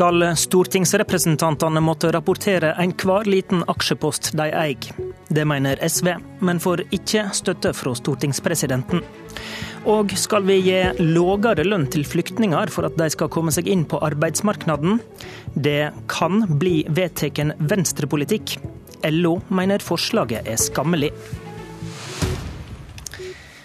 skal stortingsrepresentantene måtte rapportere enhver liten aksjepost de eier. Det mener SV, men får ikke støtte fra stortingspresidenten. Og skal vi gi lågere lønn til flyktninger for at de skal komme seg inn på arbeidsmarkedet? Det kan bli vedtatt venstrepolitikk. LO mener forslaget er skammelig.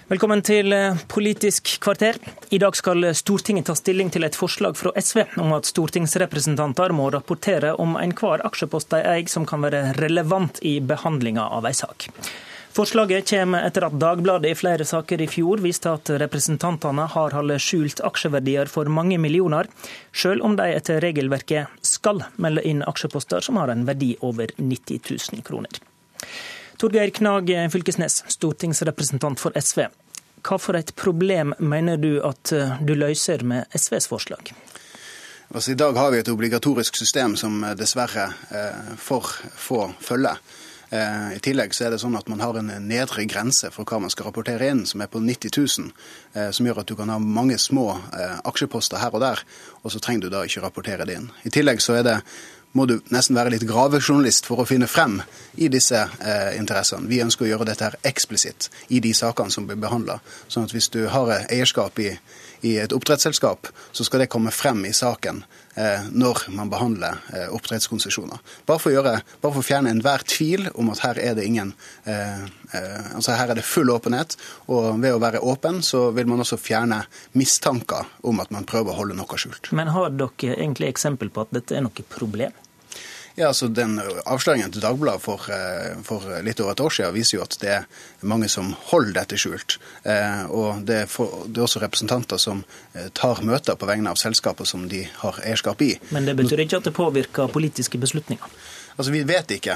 Velkommen til Politisk kvarter. I dag skal Stortinget ta stilling til et forslag fra SV om at stortingsrepresentanter må rapportere om enhver aksjepost de eier som kan være relevant i behandlinga av en sak. Forslaget kommer etter at Dagbladet i flere saker i fjor viste at representantene har holdt skjult aksjeverdier for mange millioner, selv om de etter regelverket skal melde inn aksjeposter som har en verdi over 90 000 kroner. Torgeir Knag Fylkesnes, stortingsrepresentant for SV. Hva for et problem mener du at du løser med SVs forslag? Altså, I dag har vi et obligatorisk system som dessverre eh, for få følger. Eh, I tillegg så er det sånn at man har en nedre grense for hva man skal rapportere inn, som er på 90 000. Eh, som gjør at du kan ha mange små eh, aksjeposter her og der, og så trenger du da ikke rapportere det inn. I tillegg så er det må du nesten være litt gravejournalist for å finne frem i disse eh, interessene. Vi ønsker å gjøre dette her eksplisitt i de sakene som blir behandla. Sånn at hvis du har eierskap i, i, et oppdrettsselskap, så skal det komme frem i saken eh, når man behandler eh, oppdrettskonsesjoner. Bare for å gjøre, bare for å fjerne enhver tvil om at her er det ingen eh, eh, altså her er det full åpenhet. Og ved å være åpen, så vil man også fjerne mistanker om at man prøver å holde noe skjult. Men har dere egentlig eksempel på at dette er noe problem? Ja, altså den Avsløringen til Dagbladet for, for, litt over et år siden viser jo at det er mange som holder dette skjult. Og det er, for, det er også representanter som tar møter på vegne av selskaper som de har eierskap i. Men det betyr ikke at det påvirker politiske beslutninger? Altså, Vi vet ikke,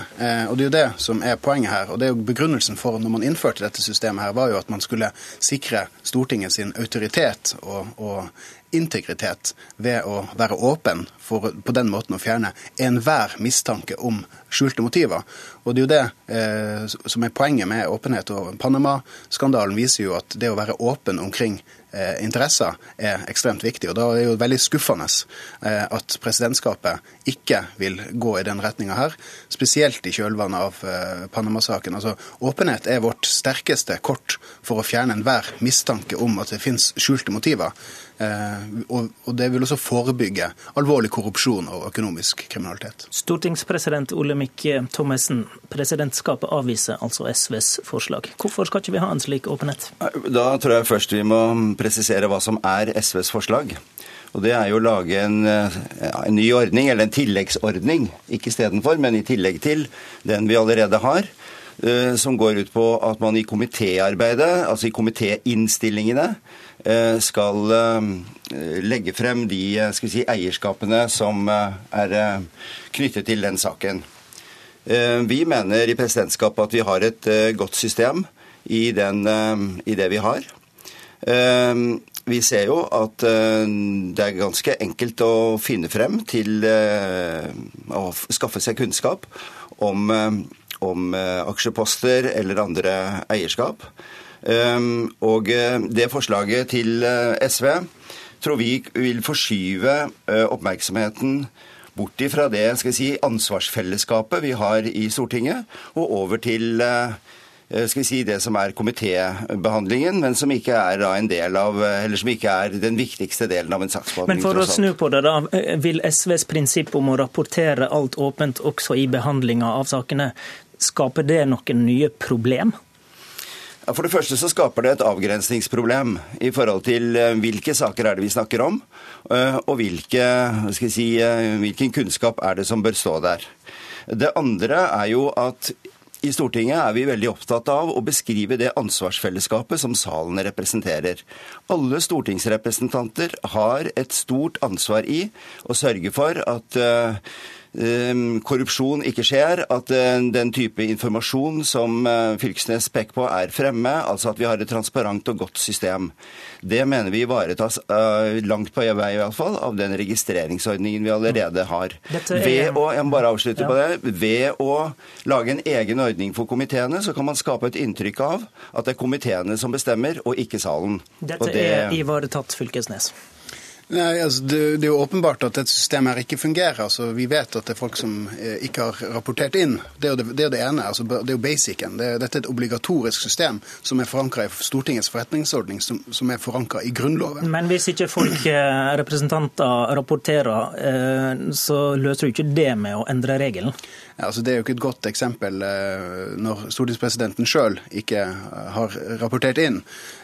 og det er jo det som er poenget her. og det er jo Begrunnelsen for når man innførte dette systemet, her var jo at man skulle sikre Stortinget sin autoritet og, og integritet ved å være åpen for på den måten å fjerne enhver mistanke om skjulte motiver. Og Det er jo det eh, som er poenget med åpenhet. og Panama-skandalen viser jo at det å være åpen omkring eh, interesser er ekstremt viktig. og Da er det jo veldig skuffende eh, at presidentskapet ikke vil gå i den retninga her, spesielt i kjølvannet av eh, Panama-saken. Altså, Åpenhet er vårt sterkeste kort for å fjerne enhver mistanke om at det finnes skjulte motiver. Eh, og det vil også forebygge alvorlig korrupsjon og økonomisk kriminalitet. Stortingspresident Olemic Thommessen, presidentskapet avviser altså SVs forslag. Hvorfor skal ikke vi ha en slik åpenhet? Da tror jeg først vi må presisere hva som er SVs forslag. Og Det er jo å lage en, en ny ordning, eller en tilleggsordning, ikke istedenfor, men i tillegg til den vi allerede har som går ut på at man i komitéarbeidet, altså i komitéinnstillingene, skal legge frem de si, eierskapene som er knyttet til den saken. Vi mener i presidentskapet at vi har et godt system i, den, i det vi har. Vi ser jo at det er ganske enkelt å finne frem til å skaffe seg kunnskap om om eh, aksjeposter eller andre eierskap. Ehm, og eh, det forslaget til eh, SV tror vi vil forskyve oppmerksomheten bort ifra det skal si, ansvarsfellesskapet vi har i Stortinget, og over til skal vi si, det som er komitébehandlingen, men som ikke er en del av, eller som ikke er den viktigste delen av en saksbehandling. Men for å snu på det, da. Vil SVs prinsipp om å rapportere alt åpent også i behandlinga av sakene Skaper det noen nye problem? For det første så skaper det et avgrensningsproblem i forhold til eh, hvilke saker er det vi snakker om, eh, og hvilke, si, eh, hvilken kunnskap er det som bør stå der. Det andre er jo at i Stortinget er vi veldig opptatt av å beskrive det ansvarsfellesskapet som salen representerer. Alle stortingsrepresentanter har et stort ansvar i å sørge for at Ehm, korrupsjon ikke skjer, at eh, den type informasjon som eh, Fylkesnes peker på, er fremme. Altså at vi har et transparent og godt system. Det mener vi ivaretas uh, langt på vei i hvert fall, av den registreringsordningen vi allerede har. Er... Ved å, jeg må bare avslutte ja. på det, ved å lage en egen ordning for komiteene, så kan man skape et inntrykk av at det er komiteene som bestemmer, og ikke salen. Dette det... er ivaretatt, Fylkesnes. Nei, altså, det, det, er jo åpenbart at dette systemet her ikke fungerer. Altså, vi vet at det er folk som eh, ikke har rapportert inn. Det er jo det, det, er det ene. Altså, det er jo basicen. Det, dette er et obligatorisk system som er forankra i Stortingets forretningsordning, som, som er forankra i Grunnloven. Men hvis ikke folk, eh, representanter, rapporterer, eh, så løser du ikke det med å endre regelen? Ja, altså, det er jo ikke et godt eksempel når stortingspresidenten sjøl ikke har rapportert inn.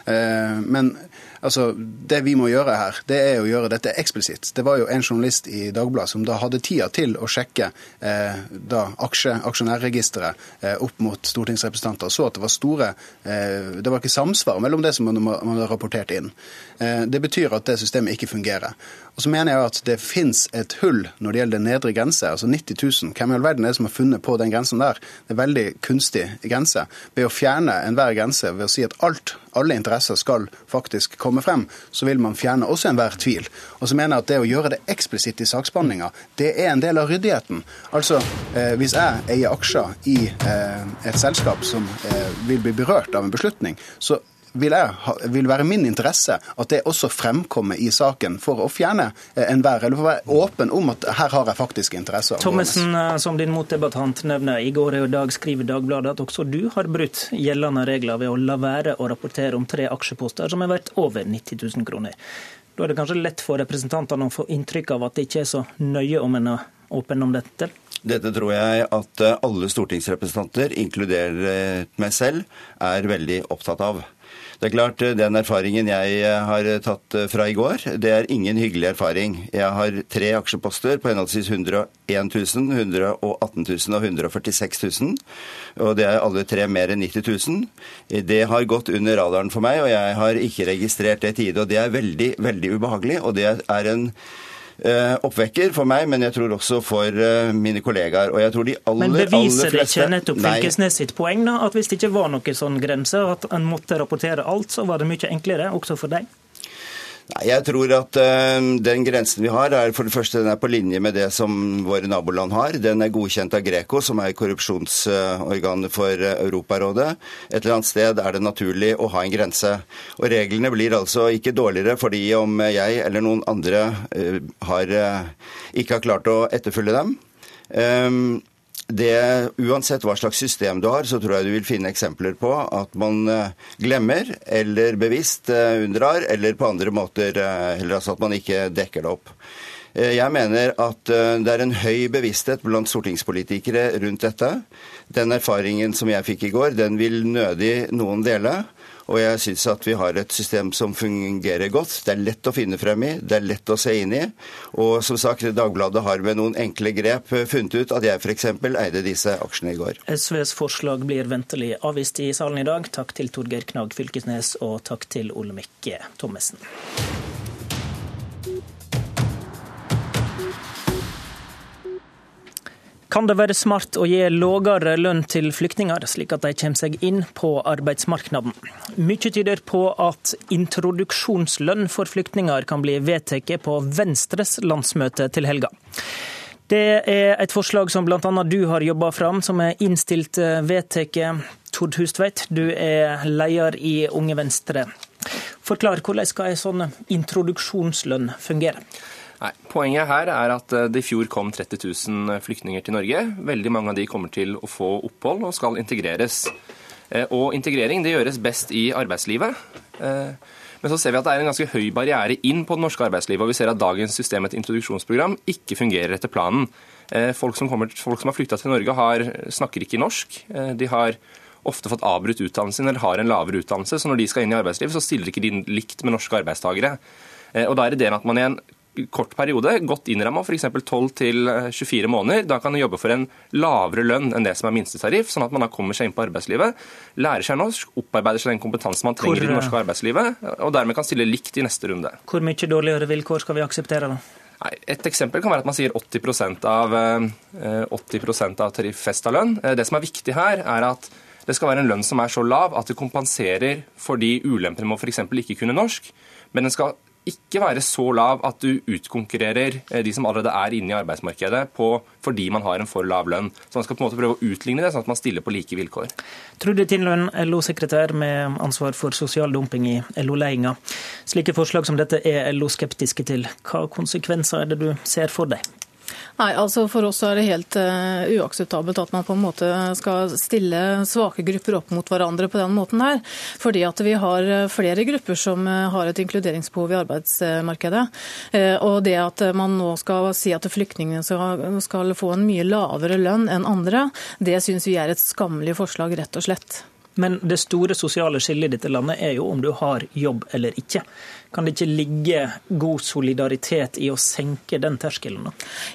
Men Altså, Det vi må gjøre her, det er å gjøre dette eksplisitt. Det var jo en journalist i Dagbladet som da hadde tida til å sjekke eh, da aksje, aksjonærregisteret eh, opp mot stortingsrepresentanter, og så at det var store eh, Det var ikke samsvar mellom det som man, man hadde rapportert inn. Eh, det betyr at det systemet ikke fungerer. Og så mener jeg at det fins et hull når det gjelder den nedre grense, altså 90 000. Hvem i all verden er det som har funnet på den grensen der? Det er en veldig kunstig grense. Ved å fjerne enhver grense, ved å si at alt, alle interesser skal faktisk komme frem, så vil man fjerne også enhver tvil. Og så mener jeg at det å gjøre det eksplisitt i saksbehandlinga, det er en del av ryddigheten. Altså, eh, hvis jeg eier aksjer i eh, et selskap som eh, vil bli berørt av en beslutning, så vil, jeg, vil være min interesse at det også fremkommer i saken for å fjerne eh, enhver, eller for å være åpen om at her har jeg faktisk interesse. Thommessen, eh, som din motdebattant nevner, i går og i dag skriver Dagbladet at også du har brutt gjeldende regler ved å la være å rapportere om tre aksjeposter som er verdt over 90 000 kroner. Da er det kanskje lett for representantene å få inntrykk av at det ikke er så nøye om en er åpen om dette? Dette tror jeg at eh, alle stortingsrepresentanter, inkludert meg selv, er veldig opptatt av. Det er klart, eh, Den erfaringen jeg eh, har eh, tatt fra i går, det er ingen hyggelig erfaring. Jeg har tre aksjeposter på henholdsvis 101 000, 118 000 og 146 000. Og det er alle tre mer enn 90 000. Det har gått under radaren for meg, og jeg har ikke registrert det i tide. Og det er veldig, veldig ubehagelig. og det er en oppvekker for meg, men jeg tror også for eh, mine kollegaer. Og jeg tror de aller, men beviser det ikke nettopp Fylkesnes sitt poeng, da, at hvis det ikke var noen sånn grense, at en måtte rapportere alt, så var det mye enklere, også for deg? Nei, Jeg tror at uh, den grensen vi har, er for det første den er på linje med det som våre naboland har. Den er godkjent av Greco, som er korrupsjonsorganet for uh, Europarådet. Et eller annet sted er det naturlig å ha en grense. Og Reglene blir altså ikke dårligere fordi om jeg eller noen andre uh, har, ikke har klart å etterfølge dem. Um, det, uansett hva slags system du har, så tror jeg du vil finne eksempler på at man eh, glemmer eller bevisst eh, unndrar, eller på andre måter heller eller altså at man ikke dekker det opp. Jeg mener at det er en høy bevissthet blant stortingspolitikere rundt dette. Den erfaringen som jeg fikk i går, den vil nødig noen dele. Og jeg syns at vi har et system som fungerer godt. Det er lett å finne frem i, det er lett å se inn i. Og som sagt, Dagbladet har med noen enkle grep funnet ut at jeg f.eks. eide disse aksjene i går. SVs forslag blir ventelig avvist i salen i dag. Takk til Torgeir Knag Fylkesnes, og takk til Olemic Thommessen. Kan det være smart å gi lågere lønn til flyktninger, slik at de kommer seg inn på arbeidsmarkedet? Mye tyder på at introduksjonslønn for flyktninger kan bli vedtatt på Venstres landsmøte til helga. Det er et forslag som bl.a. du har jobba fram, som er innstilt vedtatt. Tord Hustveit, du er leder i Unge Venstre. Forklar, hvordan skal en sånn introduksjonslønn fungere? Nei, Poenget her er at eh, det i fjor kom 30 000 flyktninger til Norge. Veldig mange av de kommer til å få opphold og skal integreres. Eh, og integrering det gjøres best i arbeidslivet. Eh, men så ser vi at det er en ganske høy barriere inn på det norske arbeidslivet, og vi ser at dagens system, et introduksjonsprogram, ikke fungerer etter planen. Folk som, kommer, folk som har flytta til Norge, har, snakker ikke norsk. De har ofte fått avbrutt utdannelsen eller har en lavere utdannelse, så når de skal inn i arbeidslivet, så stiller ikke de likt med norske arbeidstakere. Og Da er ideen at man i en kort periode, godt innramma, f.eks. 12-24 måneder. Da kan du jobbe for en lavere lønn enn det som er minstetariff, sånn at man da kommer seg inn på arbeidslivet, lærer seg norsk, opparbeider seg den kompetansen man trenger Hvor, i det norske arbeidslivet, og dermed kan stille likt i neste runde. Hvor mye dårligere vilkår skal vi akseptere, da? Nei, et eksempel kan være at man sier 80% av, 80 eh, av tariffesta lønn. Eh, det som er viktig her, er at det skal være en lønn som er så lav at det kompenserer for de ulempene med å f.eks. ikke kunne norsk. Men den skal ikke være så lav at du utkonkurrerer eh, de som allerede er inne i arbeidsmarkedet på, fordi man har en for lav lønn. Så man skal på en måte prøve å utligne det, sånn at man stiller på like vilkår. Trude Tindlund, LO-sekretær med ansvar for sosial dumping i LO-ledelsen. Slike forslag som dette er LO skeptiske til. Hva konsekvenser er det du ser for deg? Nei, altså For oss er det helt uh, uakseptabelt at man på en måte skal stille svake grupper opp mot hverandre på den måten her. Fordi at vi har eh, flere grupper som uh, har et inkluderingsbehov i arbeidsmarkedet. Uh, og det at man nå skal si at flyktningene skal, skal få en mye lavere lønn enn andre, det syns vi er et skammelig forslag, rett og slett. Men det store sosiale skillet i dette landet er jo om du har jobb eller ikke. Kan det ikke ligge god solidaritet i å senke den terskelen?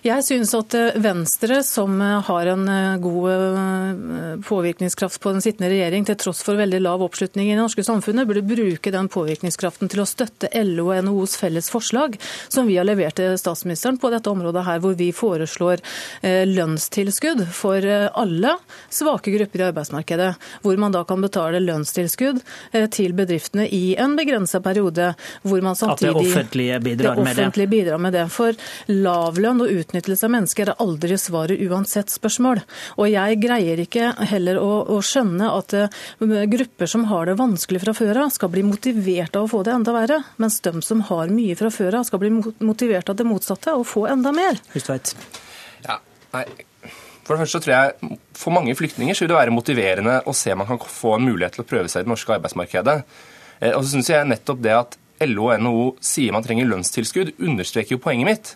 Jeg synes at eh, Venstre, som eh, har en eh, god påvirkningskraft på den sittende regjering, til tross for veldig lav oppslutning i det norske samfunnet, burde bruke den påvirkningskraften til å støtte LO og NHOs felles forslag, som vi har levert til statsministeren på dette området her, hvor vi foreslår lønnstilskudd for alle svake grupper i arbeidsmarkedet. Hvor man da kan betale lønnstilskudd til bedriftene i en begrensa periode hvor man samtidig At det offentlige bidrar, det offentlige med, det. bidrar med det. For lavlønn og utnyttelse av mennesker er aldri svaret uansett spørsmål. Og jeg greier ikke heller å, å skjønne at uh, grupper som har det vanskelig fra før av, skal bli motivert av å få det enda verre, mens de som har mye fra før av, skal bli motivert av det motsatte og få enda mer. Hustveit. Ja, nei. For det første så tror jeg For mange flyktninger så vil det være motiverende å se om man kan få en mulighet til å prøve seg i det norske arbeidsmarkedet. Eh, og så synes jeg nettopp det at LO og NHO sier man trenger lønnstilskudd, understreker jo poenget mitt.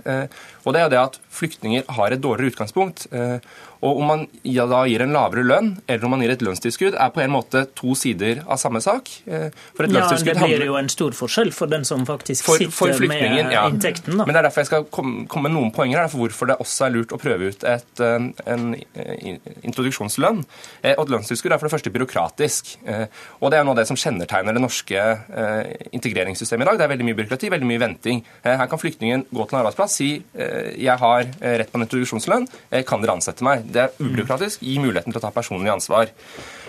Eh, og det er det at flyktninger har et dårligere utgangspunkt. Eh, og om man da gir en lavere lønn, eller om man gir et lønnstilskudd, er på en måte to sider av samme sak. Eh, for et ja, Det blir jo en stor forskjell for den som faktisk for, sitter med ja. inntekten. Da. Men det er derfor jeg skal komme, komme med noen poenger her, for hvorfor det også er lurt å prøve ut et, en introduksjonslønn. Og et lønnstilskudd er for det første byråkratisk. Og det er noe av det som kjennetegner det norske integreringssystemet i dag. Det er veldig mye byråkrati, veldig mye venting. Her kan flyktningen gå til en arbeidsplass, si jeg har eh, rett på en introduksjonslønn, eh, kan dere ansette meg? Det er ubyråkratisk, gi muligheten til å ta personlig ansvar.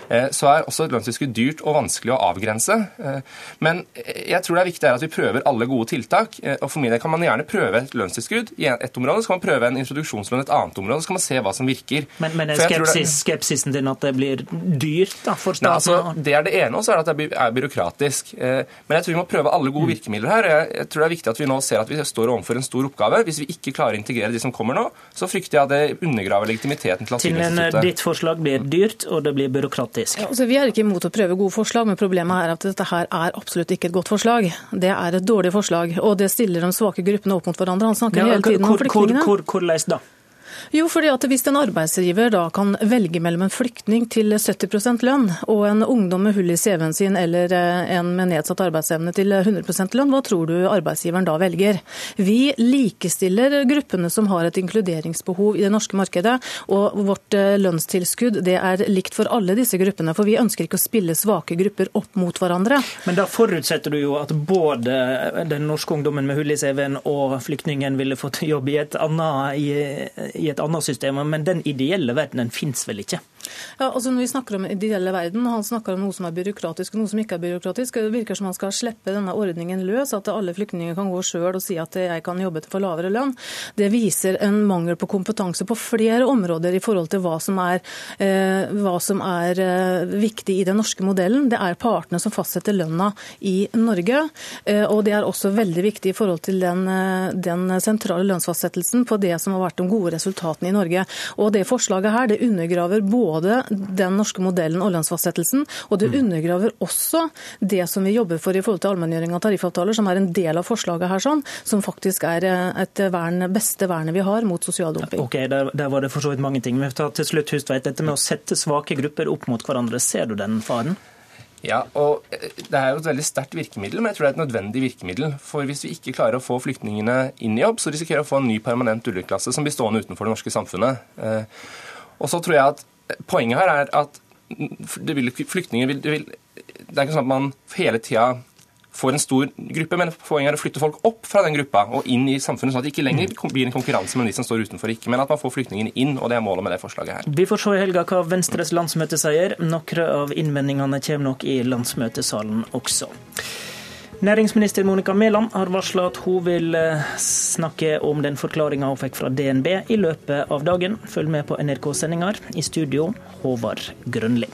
Eh, så er også et lønnstilskudd dyrt og vanskelig å avgrense. Eh, men jeg tror det er viktig at vi prøver alle gode tiltak. Eh, og For min del kan man gjerne prøve et lønnstilskudd i ett område, så kan man prøve en introduksjonslønn i et annet område, så kan man se hva som virker. Men, men er skepsis, det... skepsisen din at det blir dyrt da, for staten? Nei, altså, det er det ene, og så er det at det er byråkratisk. Men jeg tror vi må prøve alle gode mm. virkemidler her. Jeg tror det er viktig at vi nå ser at vi står overfor en stor oppgave. Hvis vi ikke klarer å integrere de som kommer nå, så frykter jeg at det undergraver legitimiteten til asylinstituttet. Ditt forslag blir dyrt, og det blir byråkratisk faktisk. Ja, altså, vi er ikke imot å prøve gode forslag, men problemet er at dette her er absolutt ikke et godt forslag. Det er et dårlig forslag, og det stiller de svake gruppene opp mot hverandre. Han snakker ja, hele tiden om flyktningene. Hvor, hvor, hvor da? Jo, fordi at Hvis en arbeidsgiver da kan velge mellom en flyktning til 70% lønn og en ungdom med hull i CV-en sin eller eh, en med nedsatt arbeidsevne til 100% lønn, hva tror du arbeidsgiveren da velger? Vi likestiller gruppene som har et inkluderingsbehov i det norske markedet, og vårt eh, lønnstilskudd det er likt for alle disse gruppene. For vi ønsker ikke å spille svake grupper opp mot hverandre. Men da forutsetter du jo at både den norske ungdommen med hull i CV-en og flyktningen ville fått jobb i et annet, i, i et et annet system, men den ideelle verdenen fins vel ikke? Ja, altså Når vi snakker om ideelle verden, han snakker om noe som er byråkratisk og noe som ikke er byråkratisk. Det virker som han skal slippe denne ordningen løs, at alle flyktninger kan gå sjøl og si at jeg kan jobbe for lavere lønn. Det viser en mangel på kompetanse på flere områder i forhold til hva som er, eh, hva som er eh, viktig i den norske modellen. Det er partene som fastsetter lønna i Norge, eh, og det er også veldig viktig i forhold til den, eh, den sentrale lønnsfastsettelsen på det som har vært de gode resultatene i Norge. Og det forslaget her, det undergraver både både den norske modellen og lønnsfastsettelsen, og det mm. undergraver også det som vi jobber for i forhold til allmenngjøring av tariffavtaler, som er en del av forslaget her, sånn, som faktisk er eh, et vern, beste vernet vi har mot sosial dumping. Ok, der, der, var det for så vidt mange ting. Vi tar til slutt, Hustveit, dette med å sette svake grupper opp mot hverandre, ser du den faren? Ja, og eh, Det er jo et veldig sterkt virkemiddel, men jeg tror det er et nødvendig virkemiddel. For Hvis vi ikke klarer å få flyktningene inn i jobb, så risikerer vi å få en ny permanent underklasse som blir stående utenfor det norske samfunnet. Eh, og så tror jeg at Poenget her er at vil, flyktninger vil, vil, Det er ikke sånn at man hele tida får en stor gruppe, men poenget er å flytte folk opp fra den gruppa og inn i samfunnet, sånn at det ikke lenger blir en konkurranse med de som står utenfor, ikke, men at man får flyktningene inn, og det er målet med det forslaget her. Vi får se i helga hva Venstres landsmøte sier. Noen av innvendingene kommer nok i landsmøtesalen også. Næringsminister Monica Mæland har varsla at hun vil eh, snakke om den forklaringa hun fikk fra DNB i løpet av dagen. Følg med på NRK-sendinger. I studio, Håvard Grønli.